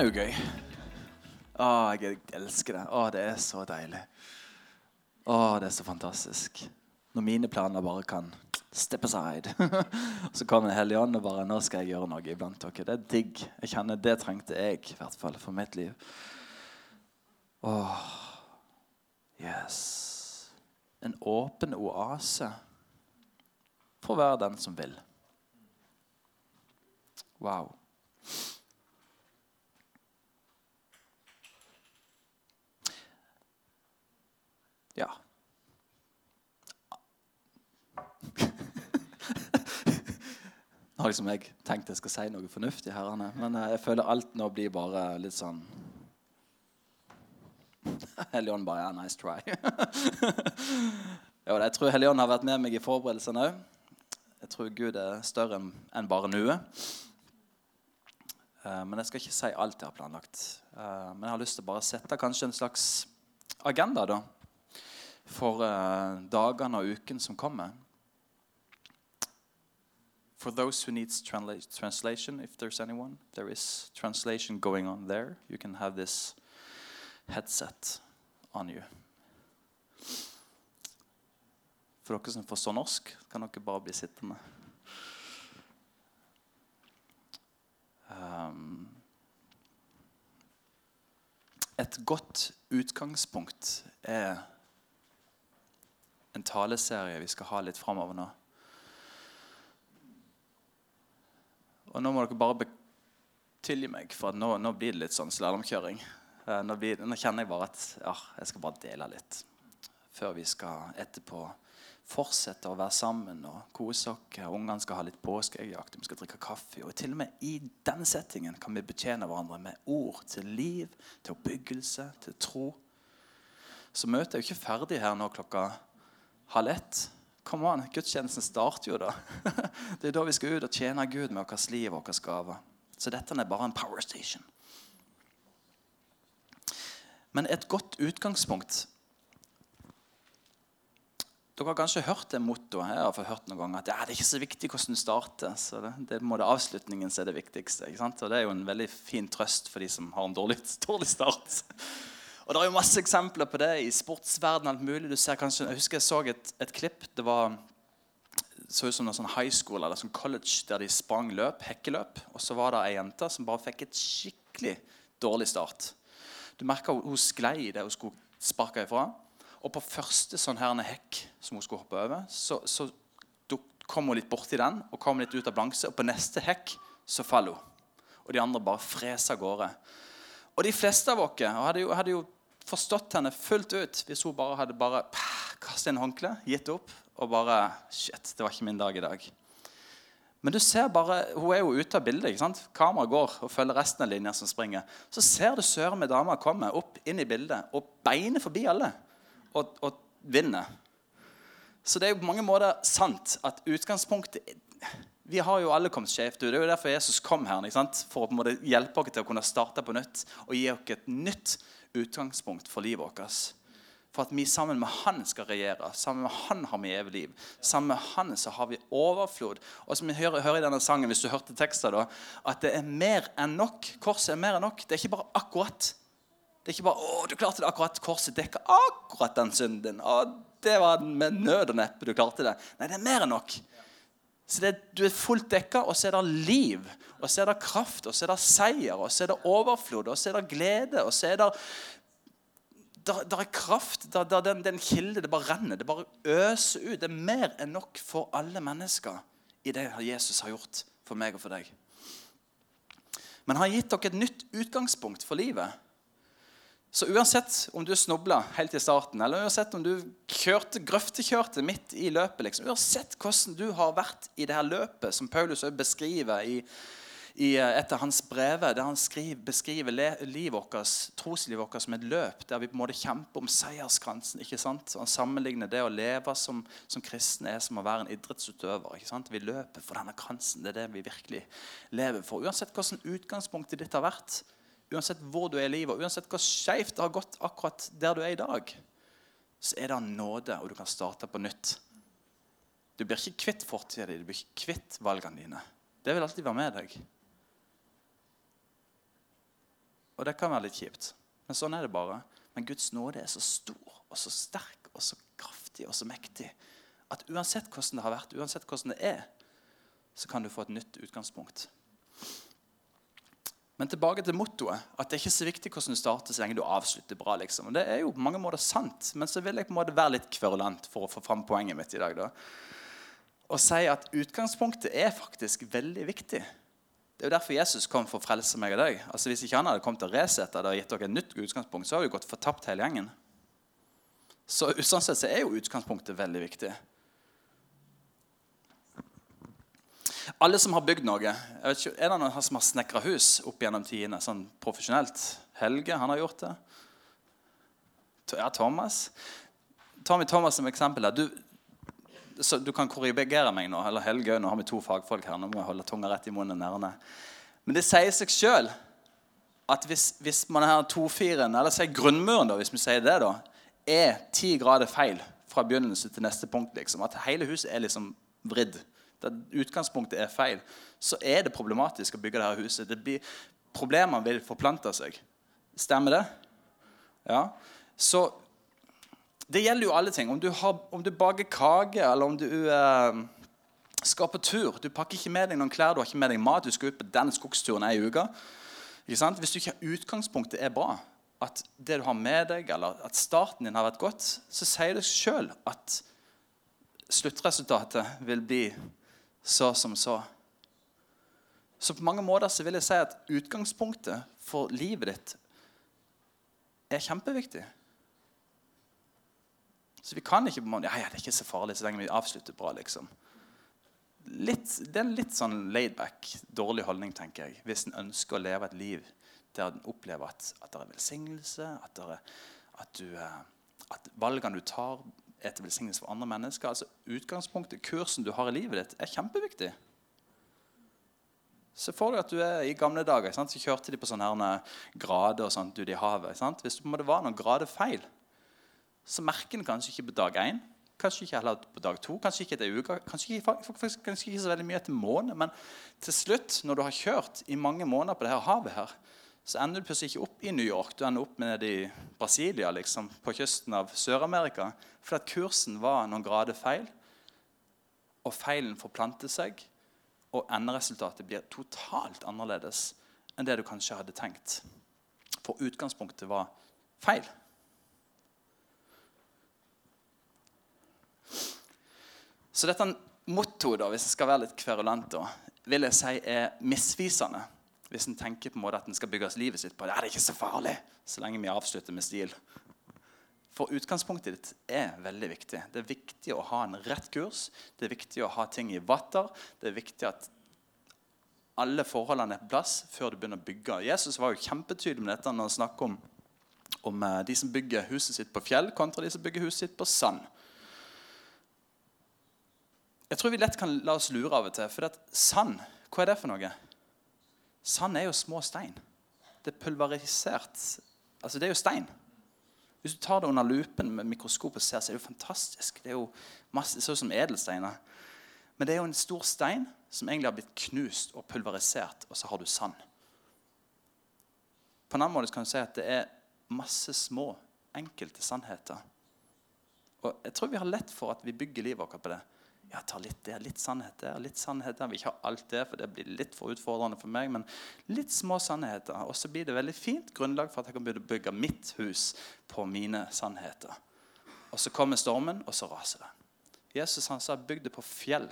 Er jo gøy. Å, jeg elsker det. Å, det er så deilig. Å, det er så fantastisk. Når mine planer bare kan step aside. så kommer Den og bare Nå skal jeg gjøre noe iblant dere. Det er digg. Jeg kjenner Det trengte jeg i hvert fall for mitt liv. Åh, yes. En åpen oase for å være den som vil. Wow. Ja. Nå har liksom jeg tenkt jeg skal si noe fornuftig, herrene, men eh, jeg føler alt nå blir bare litt sånn Helligånd bare ja, nice try. jo, jeg tror Helligånd har vært med meg i forberedelsene òg. Jeg tror Gud er større enn bare nuet. Eh, men jeg skal ikke si alt jeg har planlagt. Eh, men jeg har lyst til å bare sette kanskje en slags agenda da, for uh, dagene og uken som kommer. For those who needs translation, if there's anyone, there is translation going on there. You can have this headset on you. For dere som forstår norsk, kan dere bare bli sittende. Um, et godt utgangspunkt er en taleserie vi skal ha litt framover nå. Og nå må dere bare tilgi meg, for nå, nå, blir det litt sånn slalåmkjøring. Eh, nå, nå, kjenner jeg bare at ja, jeg skal bare dele litt før vi skal etterpå fortsette å være sammen og kose oss. Ungene skal ha litt påskeeggjakt, vi skal drikke kaffe. Og til og med i denne settingen kan vi betjene hverandre med ord til liv, til oppbyggelse, til tro. Så møtet er jo ikke ferdig her nå klokka halv ett. Kom an, Gudstjenesten starter jo da. Det er da vi skal ut og tjene Gud med vårt liv og våre gaver. Så dette er bare en power station. Men et godt utgangspunkt Dere har kanskje hørt det mottoet her, jeg har hørt noen ganger, at ja, det er ikke så viktig hvordan du starter. så Det, det det avslutningen som er det viktigste. Og Det er jo en veldig fin trøst for de som har en dårlig, dårlig start. Og Det er jo masse eksempler på det i sportsverdenen. alt mulig. Du ser kanskje, Jeg husker jeg så et, et klipp. Det var, så ut som en sånn high school eller sånn college der de sprang løp, hekkeløp. Og så var det ei jente som bare fikk et skikkelig dårlig start. Du merka hun, hun sklei det hun skulle sparke ifra. Og på første sånn herne hekk som hun skulle hoppe over, så, så kom hun litt borti den og kom litt ut av balanse. Og på neste hekk så faller hun. Og de andre bare freser av gårde. Og de fleste av oss hadde hadde jo forstått henne fullt ut hvis hun bare hadde bare kastet inn håndkle, gitt opp og bare Shit, det var ikke min dag i dag. Men du ser bare, hun er jo ute av bildet. ikke sant? Kameraet går og følger resten av linja som springer. Så ser du søren meg dama komme opp inn i bildet og beiner forbi alle og, og vinner. Så det er jo på mange måter sant at utgangspunktet Vi har jo alle kommet skjevt ut. Det er jo derfor Jesus kom her. For å på en måte hjelpe oss til å kunne starte på nytt og gi oss et nytt utgangspunkt for livet vårt. For at vi sammen med Han skal regjere. Sammen med Han har vi evig liv. Sammen med Han så har vi overflod. Og som vi hører, hører, i denne sangen, hvis du hørte teksten, da, at det er mer enn nok. Korset er mer enn nok. Det er ikke bare akkurat. Det er ikke bare 'Å, du klarte det akkurat. Korset dekker akkurat den synden din.' Å, det var med nød og neppe du klarte det. Nei, det er mer enn nok. Så det, Du er fullt dekka, og så er det liv, og så er det kraft, og så er det seier, og så er det overflod, og så er det glede, og så er det der, er kraft. Der, der, den, den kilde. Det bare renner. Det bare øser ut. Det er mer enn nok for alle mennesker i det Jesus har gjort for meg og for deg. Men han har gitt dere et nytt utgangspunkt for livet. Så uansett om du snubla helt i starten, eller uansett om du kjørte, grøftekjørte midt i løpet, liksom, uansett hvordan du har vært i det her løpet, som Paulus beskriver i, i eh, et av hans brever, der han skriver, beskriver troslivet vårt som et løp, der vi på en måte kjemper om seierskransen. ikke sant? Han sammenligner det å leve som, som kristen er som å være en idrettsutøver. ikke sant? Vi løper for denne kransen. Det er det vi virkelig lever for. Uansett hvordan utgangspunktet ditt har vært, uansett hvor du er i livet, uansett hvor skeivt det har gått akkurat der du er i dag, så er det nåde, og du kan starte på nytt. Du blir ikke kvitt fortida di, du blir ikke kvitt valgene dine. Det vil alltid være med deg. Og det kan være litt kjipt. Men sånn er det bare. Men Guds nåde er så stor og så sterk og så kraftig og så mektig at uansett hvordan det har vært, uansett hvordan det er, så kan du få et nytt utgangspunkt. Men tilbake til mottoet. At det er ikke så viktig hvordan du starter, så lenge du avslutter bra. liksom. Og Det er jo på mange måter sant, men så vil jeg på en måte være litt kverulant for å få fram poenget mitt i dag. da. Og si at utgangspunktet er faktisk veldig viktig. Det er jo derfor Jesus kom for å frelse meg og deg. Altså Hvis ikke han hadde kommet til å resette det og gitt dere et nytt utgangspunkt, så hadde vi gått fortapt hele gjengen. Så sånn sett så er jo utgangspunktet veldig viktig. Alle som har bygd noe jeg vet ikke, Er det noen som har snekra hus opp gjennom tidene sånn profesjonelt? Helge han har gjort det. Ja, Thomas. Med Thomas som eksempel. Du, du kan korrigere meg nå. Eller Helge Nå har vi to fagfolk her. Nå må jeg holde tunga rett i munnen. Nærmere. Men det sier seg sjøl at hvis, hvis man har tofiren, eller sier grunnmuren, da, hvis vi sier det, da, er ti grader feil fra begynnelse til neste punkt, liksom, at hele huset er liksom vridd der utgangspunktet er feil, så er det problematisk å bygge dette huset. Det problemene vil forplante seg. Stemmer det? Ja. Så det gjelder jo alle ting. Om du, har, om du baker kake, eller om du eh, skal på tur Du pakker ikke med deg noen klær, du har ikke med deg mat, du skal ut på den skogsturen ei uke. Hvis du ikke har utgangspunktet er bra, at det du har med deg, eller at starten din har vært godt, så sier det sjøl at sluttresultatet vil bli så som så. Så på mange måter så vil jeg si at utgangspunktet for livet ditt er kjempeviktig. Så vi kan ikke på ja, ja, det er ikke så farlig så lenge vi avslutter bra. liksom. Litt, det er en litt sånn laidback, dårlig holdning, tenker jeg, hvis en ønsker å leve et liv der en opplever at, at det er velsignelse, at, det er, at, du, eh, at valgene du tar, er til velsignelse for andre mennesker. Altså Utgangspunktet, kursen du har i livet ditt, er kjempeviktig. Se for deg at du er i gamle dager. Sant? Så kjørte de på sånne grader og sånt ute i havet. Sant? Hvis det var noen grader feil, så merker en kanskje ikke på dag én. Kanskje ikke heller på dag to, kanskje ikke etter uke, kanskje kanskje ikke så veldig mye etter måned. Men til slutt, når du har kjørt i mange måneder på dette havet, her, så ender du plutselig ikke opp i New York. Du ender opp nede i Brasilia, liksom, på kysten av Sør-Amerika. For at kursen var noen grader feil, og feilen forplanter seg. Og enderesultatet blir totalt annerledes enn det du kanskje hadde tenkt. For utgangspunktet var feil. Så dette mottoet, hvis jeg skal være litt kverulent, vil jeg si er misvisende hvis en tenker på en måte at en skal bygge livet sitt på det. Er det ikke så farlig, så lenge vi avslutter med stil. For utgangspunktet ditt er veldig viktig. Det er viktig å ha en rett kurs. Det er viktig å ha ting i vatter. Det er viktig at alle forholdene er på plass før du begynner å bygge. Jesus var jo kjempetydelig med dette når han snakker om, om eh, de som bygger huset sitt på fjell, kontra de som bygger huset sitt på sand. Jeg tror vi lett kan la oss lure av og til. For sand, hva er det for noe? Sand er jo små stein. Det er pulverisert. Altså, det er jo stein. Hvis du tar det under lupen med mikroskop og ser, så er det jo fantastisk. Det er jo masse, ut som edelsteiner. Men det er jo en stor stein som egentlig har blitt knust og pulverisert, og så har du sand. På en annen måte kan du si at det er masse små, enkelte sannheter. Og jeg tror vi har lett for at vi bygger livet vårt på det ja, ta litt der, litt sannhet der, litt sannhet der. Vi ikke har alt det, for det blir litt for utfordrende for meg. Men litt små sannheter. Og så blir det veldig fint grunnlag for at jeg kan begynne å bygge mitt hus på mine sannheter. Og så kommer stormen, og så raser den. Jesus han sa bygg det på fjell.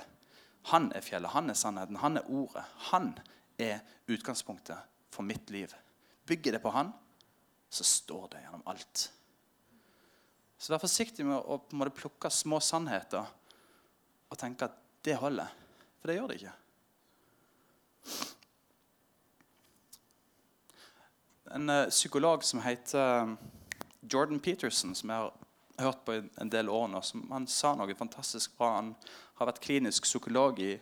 Han er fjellet, han er sannheten, han er ordet. Han er utgangspunktet for mitt liv. Bygger det på han, så står det gjennom alt. Så vær forsiktig med å plukke små sannheter og tenke at det holder. For det gjør det ikke. En uh, psykolog som heter um, Jordan Peterson, som jeg har hørt på en del år nå, han sa noe fantastisk bra. Han har vært klinisk psykolog i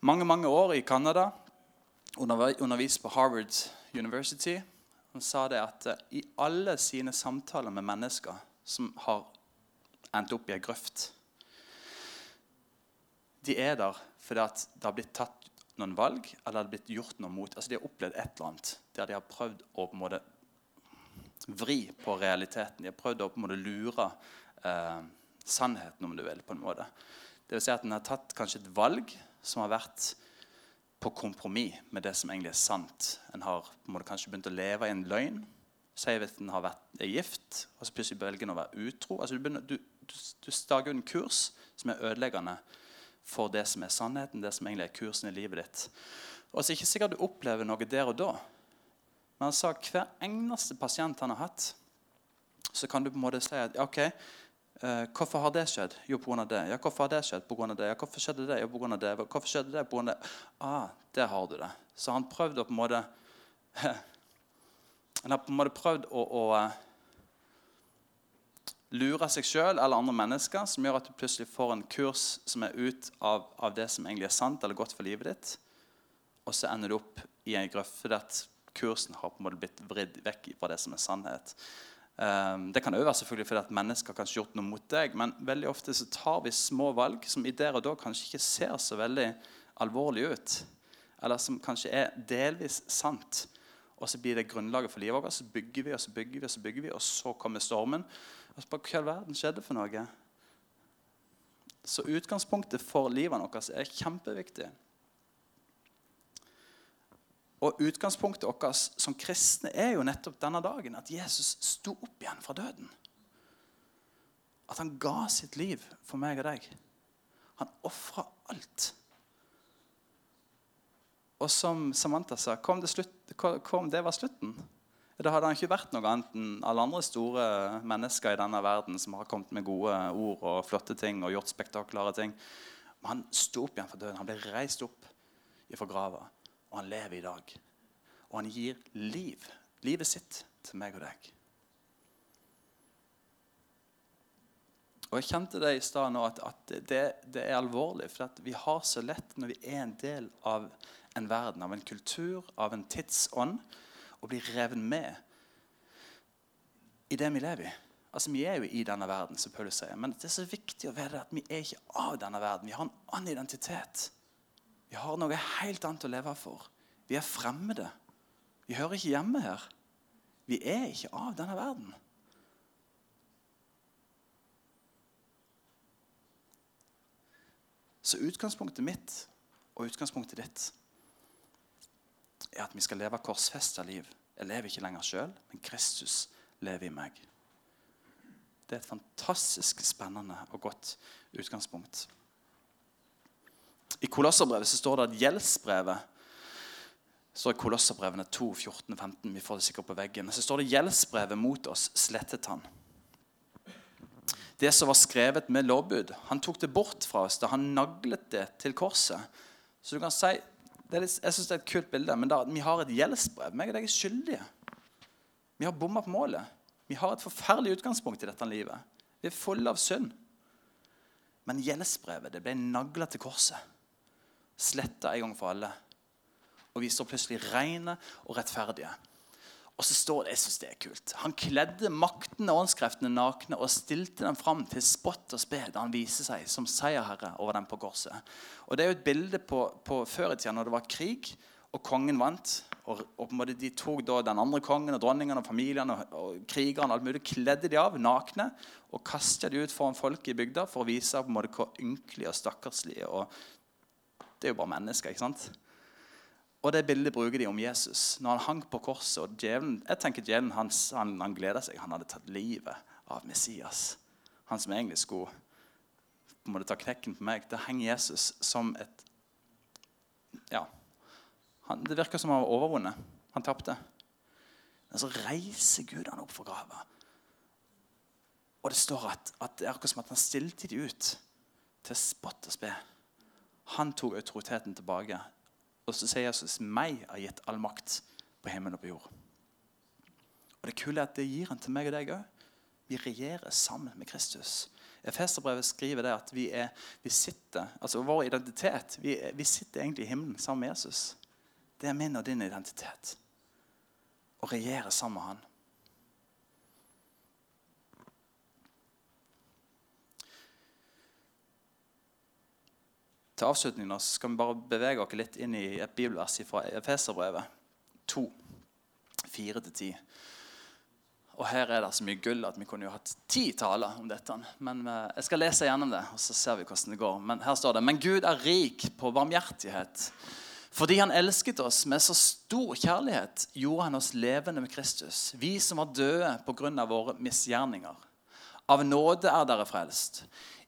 mange mange år i Canada. Undervist på Harvard University. Han sa det at uh, i alle sine samtaler med mennesker som har endt opp i ei grøft de er der fordi det har blitt tatt noen valg, eller det har blitt gjort noe mot. Altså De har opplevd et eller annet der de har prøvd å på en måte vri på realiteten. De har prøvd å på en måte lure eh, sannheten, om du vil. på en måte. Det vil si at En har tatt kanskje et valg som har vært på kompromiss med det som egentlig er sant. En har på en måte kanskje begynt å leve i en løgn. Si at en har vært, er gift, og så plutselig velger en å være utro. Altså Du, begynner, du, du, du stager en kurs som er ødeleggende for det som er sannheten, det som egentlig er kursen i livet ditt. Og så er det ikke sikkert du opplever noe der og da. Men han sa hver eneste pasient han har hatt, så kan du på en måte si at ok, eh, hvorfor har det skjedd? Jo, pga. det. Ja, hvorfor har det skjedd? På grunn av det. Ja, hvorfor skjedde det? Jo, på grunn av det. Hvorfor skjedde det? På grunn av det. Ah, der har du det. Så han prøvde å på en måte Han har på en måte prøvd å, å eh, lure seg sjøl eller andre mennesker, som gjør at du plutselig får en kurs som er ut av, av, det som egentlig er sant eller godt for livet ditt. Og så ender du opp i en grøft fordi at kursen har på en måte blitt vridd vekk fra det som er sannhet. Um, det kan òg være selvfølgelig fordi at mennesker kanskje gjort noe mot deg, men veldig ofte så tar vi små valg som i der og da kanskje ikke ser så veldig alvorlig ut. Eller som kanskje er delvis sant. Og så blir det grunnlaget for livet vårt. Så bygger vi og så bygger vi, og så bygger vi, og så kommer stormen. Og så bare, Hva i all verden skjedde for noe? Så utgangspunktet for livet vårt er kjempeviktig. Og utgangspunktet vårt som kristne er jo nettopp denne dagen at Jesus sto opp igjen fra døden. At han ga sitt liv for meg og deg. Han ofra alt. Og som Samantha sa, kom det, slutt, kom det var slutten. Da hadde han ikke vært noe annet enn alle andre store mennesker i denne verden som har kommet med gode ord og flotte ting og gjort spektakulære ting. Men han sto opp igjen fra døden. Han ble reist opp fra grava, og han lever i dag. Og han gir liv, livet sitt, til meg og deg. Og Jeg kjente det i stad at, at det, det, er alvorlig. For vi har så lett når vi er en del av en verden, av en kultur, av en tidsånd, å bli revet med i det vi lever i. Altså, Vi er jo i denne verden, som Paulus sier. Men det er så viktig å vite at vi er ikke av denne verden. Vi har en annen identitet. Vi har noe helt annet å leve for. Vi er fremmede. Vi hører ikke hjemme her. Vi er ikke av denne verden. Så utgangspunktet mitt og utgangspunktet ditt er at vi skal leve korsfesta liv. Jeg lever ikke lenger sjøl, men Kristus lever i meg. Det er et fantastisk spennende og godt utgangspunkt. I Kolosserbrevet så står det at gjeldsbrevet står i Kolosserbrevene 2, 14, 15. Vi får det sikkert på veggen. Så står det gjeldsbrevet mot oss slettet han. Det som var skrevet med lovbud. Han tok det bort fra oss da han naglet det til korset. Så du kan si litt, jeg synes det er et kult bilde, men da, vi har et gjeldsbrev. Meg og deg er skyldige. Vi har bomma på målet. Vi har et forferdelig utgangspunkt i dette livet. Vi er fulle av synd. Men gjeldsbrevet det ble nagla til korset. Sletta en gang for alle. Og vi står plutselig rene og rettferdige. Og så står det, jeg synes det er kult, Han kledde makten og åndskreftene nakne og stilte dem fram til spott og spe da han viser seg som seierherre over dem på korset. Og Det er jo et bilde på, på før i tida når det var krig og kongen vant. Og, og på en måte De tok da den andre kongen og dronningen og familien og, og krigerne og alt mulig, kledde de av nakne og kastet de ut foran folket i bygda for å vise på en måte hvor ynkelige og stakkarslige og Det er jo bare mennesker. ikke sant? Og det bildet bruker de om Jesus når han hang på korset. og djevelen, Jeg tenker djevelen han, han, han gleda seg. Han hadde tatt livet av Messias. Han som egentlig skulle på en ta knekken på meg. Der henger Jesus som et Ja. Han, det virker som han var overvunnet. Han tapte. Men så reiser Gud han opp fra grava. Og det står at, at, det er akkurat som at han stilte de ut til spott og spe. Han tok autoriteten tilbake og så sier Jesus meg har gitt all makt på himmelen og på jord. Og Det kule er at det gir han til meg og deg òg. Vi regjerer sammen med Kristus. Efeserbrevet skriver det at vi, er, vi sitter, altså vår identitet vi, vi, sitter egentlig i himmelen sammen med Jesus. Det er min og din identitet. Å regjere sammen med han. Til avslutning nå skal vi bare bevege oss litt inn i et bibelvers fra Efeserbrevet 2, 4-10. Og her er det så mye gull at vi kunne jo hatt ti taler om dette. Men eh, jeg skal lese gjennom det, og så ser vi hvordan det går. Men her står det Men Gud er rik på barmhjertighet. Fordi han elsket oss med så stor kjærlighet, gjorde han oss levende med Kristus. Vi som var døde pga. våre misgjerninger. Av nåde er dere frelst.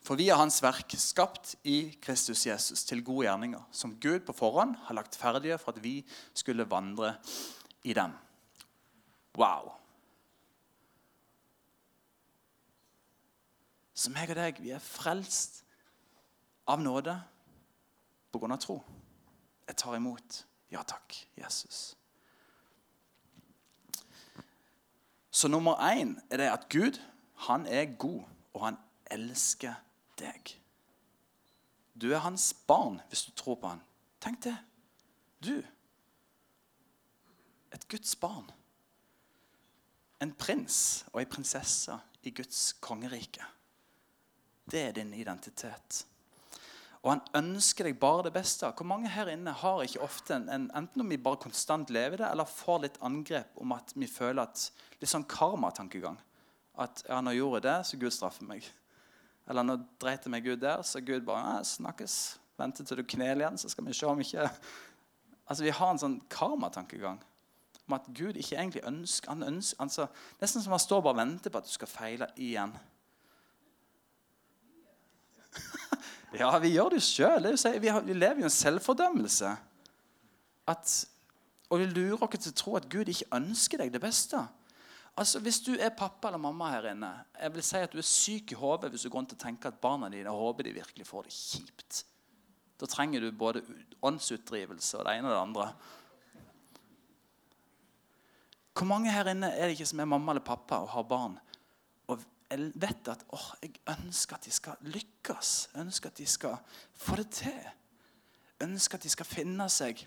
For vi er Hans verk, skapt i Kristus Jesus til gode gjerninger, som Gud på forhånd har lagt ferdige for at vi skulle vandre i dem. Wow! Så meg og deg, vi er frelst av nåde på grunn av tro. Jeg tar imot. Ja takk, Jesus. Så nummer én er det at Gud han er god, og han elsker deg. Du er hans barn hvis du tror på han. Tenk det. Du. Et Guds barn. En prins og ei prinsesse i Guds kongerike. Det er din identitet. Og han ønsker deg bare det beste. Hvor mange her inne har ikke ofte en, en, Enten om vi bare konstant lever det, eller får litt angrep om at vi føler at Litt sånn karmatankegang. At ja, nå gjorde jeg det, så Gud straffer meg. Eller nå dreit jeg meg Gud der, så Gud bare Nei, snakkes. Vente til du kneler igjen, så skal vi se om ikke Altså, Vi har en sånn karmatankegang om at Gud ikke egentlig ønsker, han ønsker altså, Nesten som han står bare og venter på at du skal feile igjen. Ja, vi gjør det jo sjøl. Vi, vi lever jo i en selvfordømmelse. At, og vi lurer oss til å tro at Gud ikke ønsker deg det beste. Altså, Hvis du er pappa eller mamma her inne, jeg vil si at du er syk i hodet hvis du går rundt og tenker at barna dine håper de virkelig får det kjipt. Da trenger du både åndsutdrivelse og det ene og det andre. Hvor mange her inne er det ikke som er mamma eller pappa og har barn, jeg vet at åh, jeg ønsker at de skal lykkes. Jeg ønsker at de skal få det til. Jeg ønsker at de skal finne seg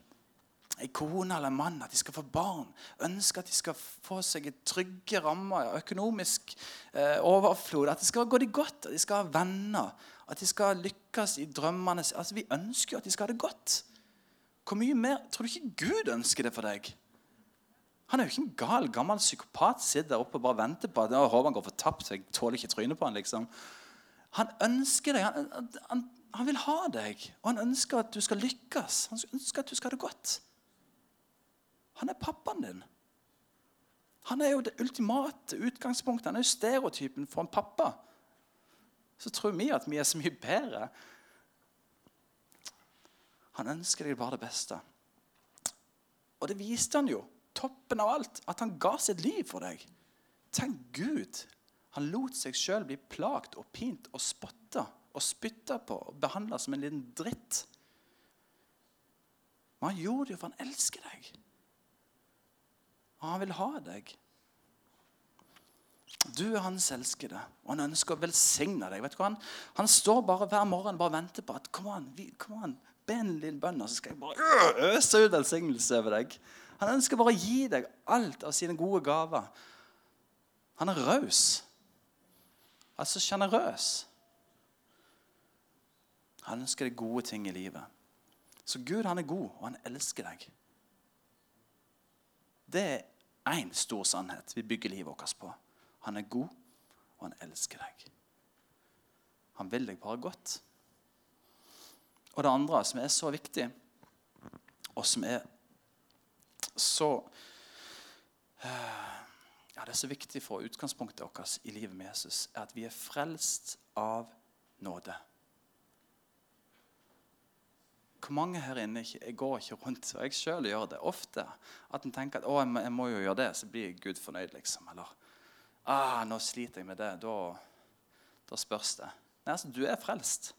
en kone eller en mann, at de skal få barn. Ønsker at de skal få seg trygge rammer, økonomisk eh, overflod. At det skal gå de godt, at de skal ha venner. At de skal lykkes i drømmene. Altså, Vi ønsker jo at de skal ha det godt. Hvor mye mer tror du ikke Gud ønsker det for deg? Han er jo ikke en gal, gammel psykopat sitter der oppe og bare venter på at håper han går fortapt. tapt, jeg tåler ikke trynet på Han liksom. Han ønsker deg. Han, han, han, vil ha deg. Og han ønsker at du skal lykkes. Han ønsker at du skal ha det godt. Han er pappaen din. Han er jo det ultimate utgangspunktet. Han er jo stereotypen for en pappa. Så tror vi at vi er så mye bedre. Han ønsker deg bare det beste. Og det viste han jo toppen av alt, at han ga sitt liv for deg. Tenk Gud. Han lot seg sjøl bli plagt og pint og spotta og spytta på og behandla som en liten dritt. Men han gjorde det jo for han elsker deg. Og han vil ha deg. Du er hans elskede, og han ønsker å velsigne deg. Vet du hva? Han, han står bare hver morgen bare venter på at kom an, kom an, be en liten bønn, og så skal jeg bare øse ut velsignelse over deg. Han ønsker bare å gi deg alt av sine gode gaver. Han er raus. Altså sjenerøs. Han ønsker deg gode ting i livet. Så Gud han er god, og han elsker deg. Det er én stor sannhet vi bygger livet vårt på. Han er god, og han elsker deg. Han vil deg bare godt. Og det andre som er så viktig, og som er så eh, ja, Det er så viktig for utgangspunktet vårt i livet med Jesus, er at vi er frelst av nåde. Hvor mange her inne jeg går ikke rundt, og jeg sjøl gjør det ofte, at en tenker at å, jeg må jo gjøre det, så blir Gud fornøyd. liksom, Eller ah, nå sliter jeg med det. Da, da spørs det. Nei, altså, Du er frelst.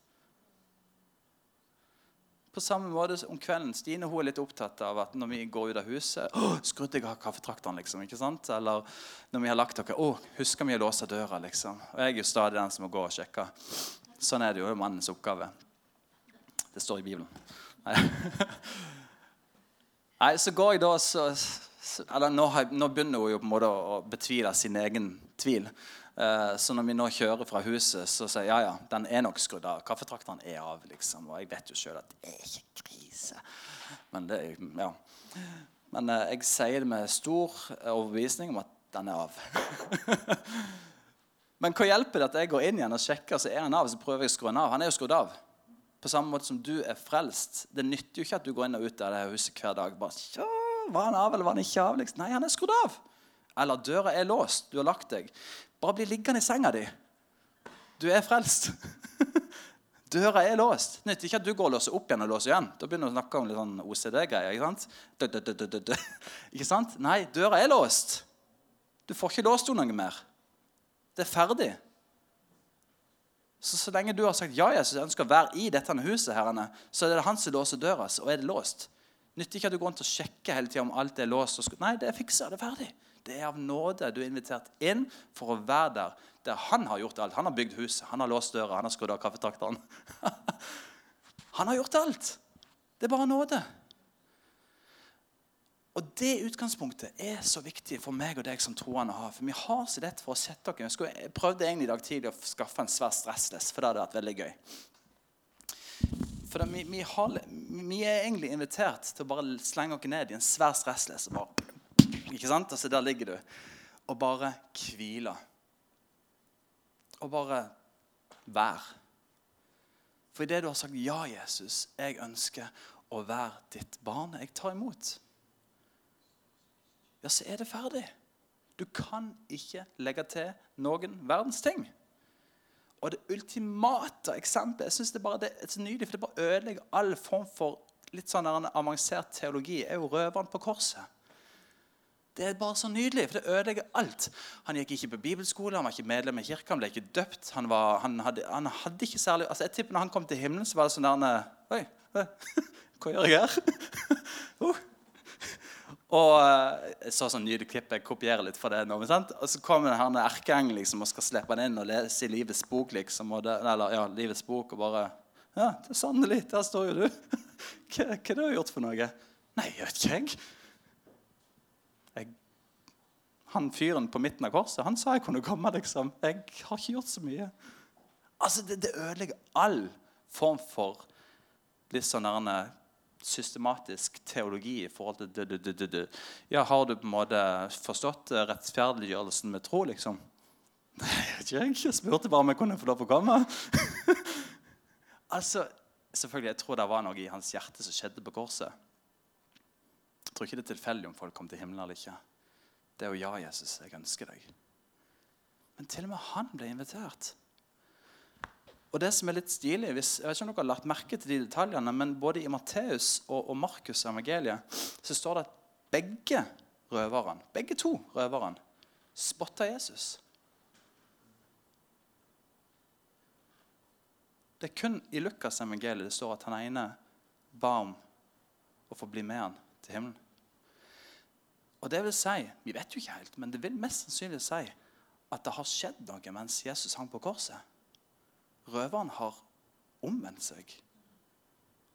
På samme måte om kvelden. Stine hun er litt opptatt av at når vi går ut av huset å, skrudde jeg av kaffetrakteren, liksom. ikke sant? Eller når vi har lagt dere å, husker vi å låse døra, liksom. Og jeg er jo stadig den som må gå og sjekke. Sånn er det jo. Det er mannens oppgave. Det står i Bibelen. Nei, så går jeg da så, så Eller nå, har, nå, begynner hun jo på en måte å betvile sin egen tvil. Uh, så når vi nå kjører fra huset, så sier jeg ja, ja, den er nok skrudd av. Kaffetrakteren er av. liksom, Og jeg vet jo sjøl at det er ikke krise. Men det er ja. Men uh, jeg sier det med stor overbevisning om at den er av. Men hva hjelper det at jeg går inn igjen og sjekker, så er han av, så prøver jeg å skru den av? Han er jo skrudd av. På samme måte som du er frelst. Det nytter jo ikke at du går inn og ut av det huset hver dag. bare, Var han av, eller var han ikke av? Liksom. Nei, han er skrudd av. Eller døra er låst. Du har lagt deg. Bare bli liggende i senga di. Du er frelst. Døra er låst. Nytter ikke at du går og låser opp igjen og låser igjen. Da begynner du å snakke om litt sånn OCD-greier. Ikke sant? Ikke sant? Nei, døra er låst. Du får ikke låst henne noe mer. Det er ferdig. Så, så lenge du har sagt ja, Jesus jeg ønsker å være i dette huset, herrene, så er det han som låser døra, og er det låst. Nytter ikke at du går rundt og sjekker hele tida om alt er låst. Nei, det er fiksa. Det er ferdig. Det er av nåde. Du er invitert inn for å være der der han har gjort alt. Han har bygd huset, han har låst døra, han har skrudd av kaffetrakteren. han har gjort alt. Det er bare nåde. Og Det utgangspunktet er så viktig for meg og deg som troende har. For vi har så lett for å sette dere. Jeg prøvde egentlig i dag tidlig å skaffe en svær stressless, for det hadde vært veldig gøy. For vi, vi, har, vi, er egentlig invitert til å bare slenge oss ned i en svær stressless. Bare, ikke sant? Altså, der ligger du. Og bare hvile. Og bare være. For idet du har sagt 'Ja, Jesus, jeg ønsker å være ditt barn', jeg tar imot ja, så er det ferdig. Du kan ikke legge til noen verdens ting. Og det ultimate eksempelet jeg synes det, bare, det er så nydelig, for det bare ødelegger all form for litt sånn avansert teologi, er jo røveren på korset. Det er bare så nydelig, for det ødelegger alt. Han gikk ikke på bibelskole, han var ikke medlem i kirka, han ble ikke døpt. Han, var, han, hadde, han hadde, ikke særlig, altså jeg tipper når han kom til himmelen, så var det sånn der Oi, hva gjør jeg her? uh, og eh, så sånn nydelig klipp, jeg kopierer litt fra det nå. Og så kommer denne erkeengelen liksom, og skal slippe han inn og lese i Livets bok. liksom, det, eller ja, Livets bok, og bare Ja, det er sannelig, der står jo du. hva, hva har du gjort for noe? Nei, jeg vet ikke, jeg. Han fyren på midten av korset, han sa jeg kunne komme, liksom. Jeg har ikke gjort så mye. Altså, Det, det ødelegger all form for litt sånn systematisk teologi i forhold til det, det, det, det. Ja, Har du på en måte forstått rettferdiggjørelsen med tro, liksom? Jeg. Jeg spurte bare om jeg kunne få lov å komme. altså, selvfølgelig, Jeg tror det var noe i hans hjerte som skjedde på korset. Jeg tror ikke det er tilfeldig om folk kom til himmelen eller ikke. Det er jo ja, Jesus, jeg ønsker deg. Men til og med han ble invitert. Og det som er litt stilig, hvis, jeg vet ikke om dere har lagt merke til de detaljene, men både i Matteus og, og Markus' evangeliet så står det at begge røverne, begge to røverne spotta Jesus. Det er kun i Lukas' evangeliet det står at han ene ba om å få bli med han til himmelen. Og det vil si, Vi vet jo ikke helt, men det vil mest sannsynlig si at det har skjedd noe mens Jesus hang på korset. Røveren har omvendt seg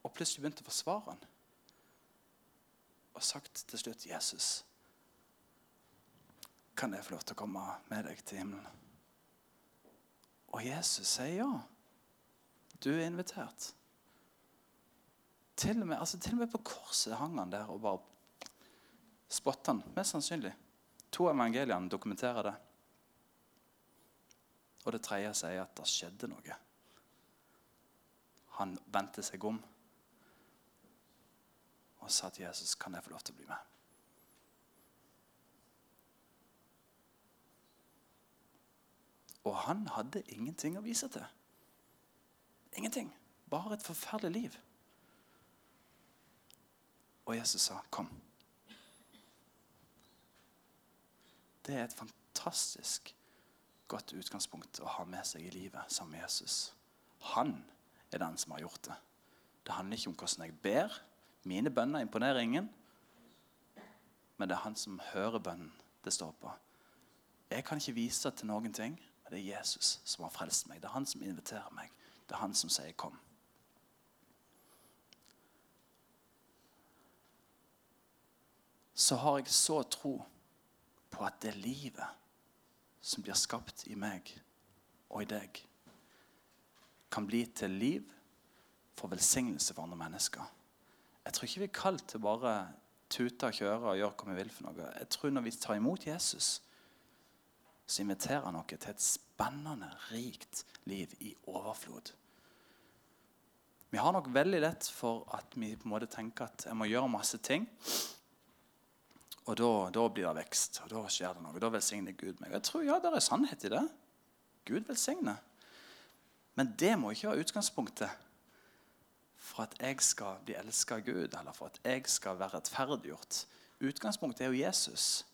og plutselig begynt å forsvare han. Og sagt til slutt, 'Jesus, kan jeg få lov til å komme med deg til himmelen?' Og Jesus sier ja. Du er invitert. Til og med, altså til og med på korset hang han der og bare spotta han. Mest sannsynlig. To evangeliene dokumenterer det. Og det tredje sier at det skjedde noe. Han vendte seg om og sa til Jesus, 'Kan jeg få lov til å bli med?' Og han hadde ingenting å vise til. Ingenting. Bare et forferdelig liv. Og Jesus sa, 'Kom'. Det er et fantastisk godt utgangspunkt å ha med seg i livet sammen med Jesus. Han er den som har gjort det. Det handler ikke om hvordan jeg ber. Mine bønner imponerer ingen. Men det er han som hører bønnen det står på. Jeg kan ikke vise til noen ting, men det er Jesus som har frelst meg. Det er han som inviterer meg. Det er han som sier 'kom'. Så har jeg så tro på at det livet som blir skapt i meg og i deg, kan bli til liv for velsignelse for andre mennesker. Jeg tror ikke vi er kalt til bare tute og kjøre og gjøre hva vi vil. for noe. Jeg tror Når vi tar imot Jesus, så inviterer han oss til et spennende, rikt liv i overflod. Vi har nok veldig lett for at vi på en måte tenker at jeg må gjøre masse ting. Og da, da blir det vekst, og da skjer det noe. Da velsigner Gud meg. Jeg tror ja, det er sannhet i det. Gud velsigner. Men det må ikke være utgangspunktet for at jeg skal bli elska av Gud, eller for at jeg skal være rettferdiggjort. Utgangspunktet er jo Jesus.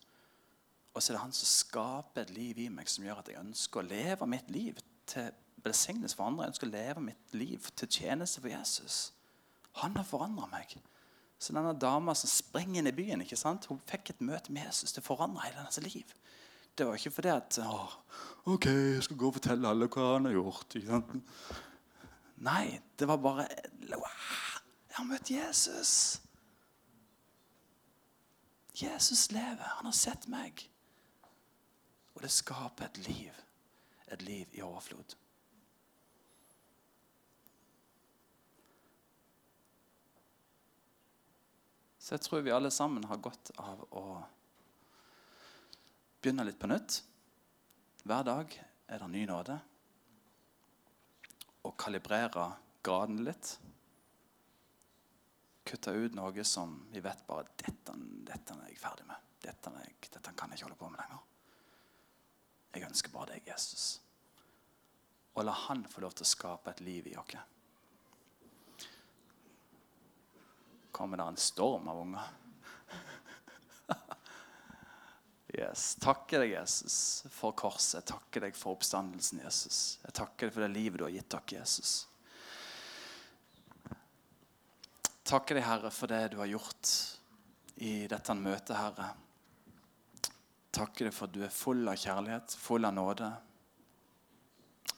Og så er det han som skaper et liv i meg som gjør at jeg ønsker å leve mitt liv til velsignelse for andre. Jeg ønsker å leve mitt liv til tjeneste for Jesus. Han har forandra meg. Så denne dama som springer inn i byen, ikke sant? hun fikk et møte med Jesus. Det forandra hele hennes liv. Det var ikke fordi at å, OK, jeg skal gå og fortelle alle hva han har gjort. ikke sant? Nei, det var bare Jeg har møtt Jesus. Jesus lever. Han har sett meg. Og det skaper et liv. Et liv i overflod. Så jeg tror vi alle sammen har godt av å begynne litt på nytt. Hver dag er det ny nåde. Og kalibrere graden litt. Kutte ut noe som vi vet bare dette, dette er jeg ferdig med. Dette, jeg, dette kan jeg ikke holde på med lenger. Jeg ønsker bare deg, Jesus. Og la Han få lov til å skape et liv i oss. Kommer det en storm av unger? Yes. Takker deg, Jesus, for korset. Jeg takker deg for oppstandelsen, Jesus. Jeg takker deg for det livet du har gitt dere, Jesus. Takker deg, Herre, for det du har gjort i dette møtet, Herre. Takker deg for at du er full av kjærlighet, full av nåde.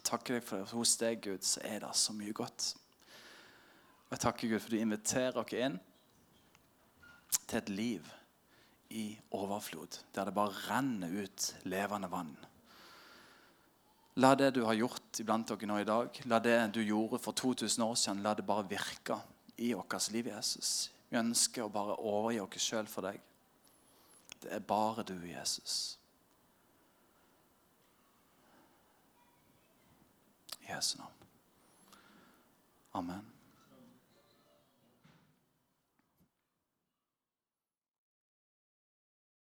Takker deg for at hos deg, Gud, så er det så mye godt. Og jeg takker Gud for at du inviterer oss inn til et liv i overflod, der det bare renner ut levende vann. La det du har gjort iblant dere nå i dag, la det du gjorde for 2000 år siden, la det bare virke i vårt liv, Jesus. Vi ønsker å bare overgi oss sjøl for deg. Det er bare du, Jesus. I Jesu navn. Amen.